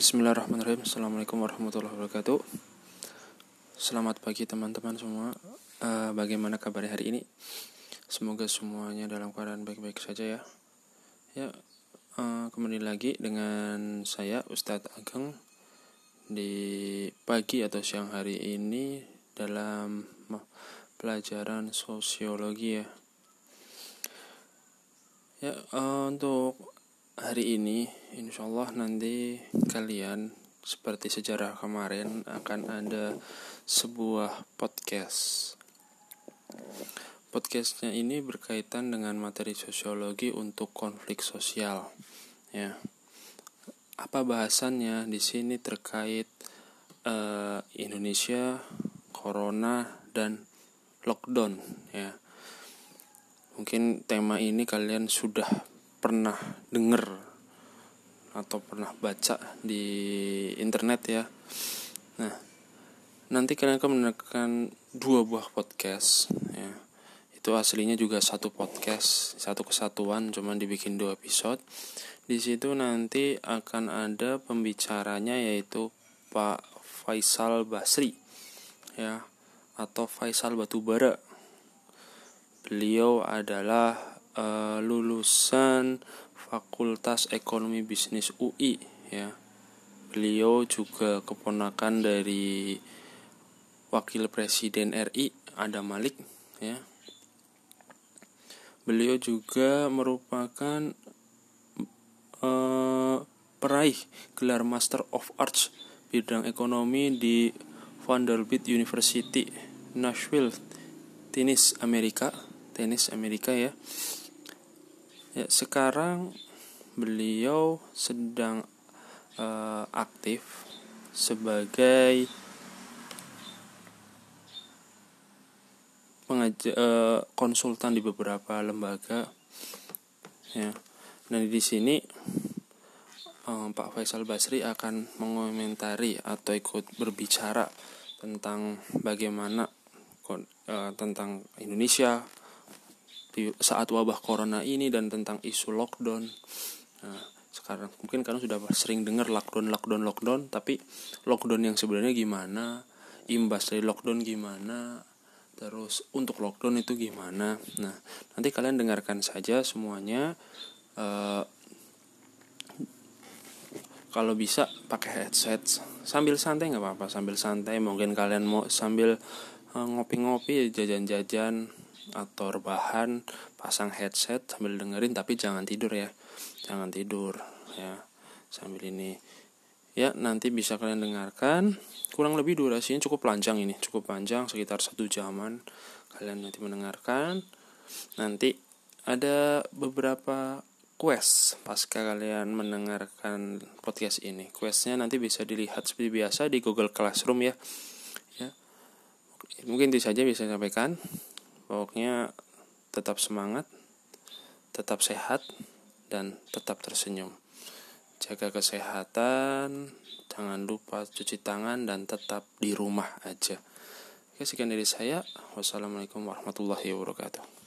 Bismillahirrahmanirrahim. Assalamualaikum warahmatullahi wabarakatuh. Selamat pagi teman-teman semua. Uh, Bagaimana kabar hari ini? Semoga semuanya dalam keadaan baik-baik saja ya. Ya, uh, kembali lagi dengan saya Ustadz Ageng. Di pagi atau siang hari ini Dalam pelajaran sosiologi ya. Ya, uh, untuk hari ini insya Allah nanti kalian seperti sejarah kemarin akan ada sebuah podcast. Podcastnya ini berkaitan dengan materi sosiologi untuk konflik sosial ya. Apa bahasannya di sini terkait uh, Indonesia corona dan lockdown ya. Mungkin tema ini kalian sudah pernah denger atau pernah baca di internet ya. Nah, nanti kalian akan menekan dua buah podcast ya. Itu aslinya juga satu podcast, satu kesatuan, cuman dibikin dua episode. Di situ nanti akan ada pembicaranya yaitu Pak Faisal Basri ya atau Faisal Batubara. Beliau adalah uh, lulusan Fakultas Ekonomi Bisnis UI ya. Beliau juga keponakan dari Wakil Presiden RI Ada Malik ya. Beliau juga merupakan uh, peraih gelar Master of Arts bidang ekonomi di Vanderbilt University Nashville, Tennessee, Amerika. Tenis Amerika ya. Ya, sekarang beliau sedang uh, aktif sebagai pengajar uh, konsultan di beberapa lembaga ya. Nah, di sini uh, Pak Faisal Basri akan mengomentari atau ikut berbicara tentang bagaimana uh, tentang Indonesia di saat wabah corona ini dan tentang isu lockdown. Nah, sekarang mungkin kalian sudah sering dengar lockdown, lockdown, lockdown, tapi lockdown yang sebenarnya gimana? Imbas dari lockdown gimana? Terus untuk lockdown itu gimana? Nah, nanti kalian dengarkan saja semuanya. Uh, kalau bisa pakai headset sambil santai nggak apa-apa sambil santai mungkin kalian mau sambil eh, ngopi-ngopi jajan-jajan atau rebahan pasang headset sambil dengerin tapi jangan tidur ya. Jangan tidur ya. Sambil ini. Ya nanti bisa kalian dengarkan. Kurang lebih durasinya cukup panjang ini. Cukup panjang sekitar satu jaman kalian nanti mendengarkan. Nanti ada beberapa quest pasca kalian mendengarkan podcast ini. Questnya nanti bisa dilihat seperti biasa di Google Classroom ya. Ya. Mungkin itu saja bisa sampaikan Pokoknya tetap semangat, tetap sehat, dan tetap tersenyum. Jaga kesehatan, jangan lupa cuci tangan, dan tetap di rumah aja. Oke, sekian dari saya. Wassalamualaikum warahmatullahi wabarakatuh.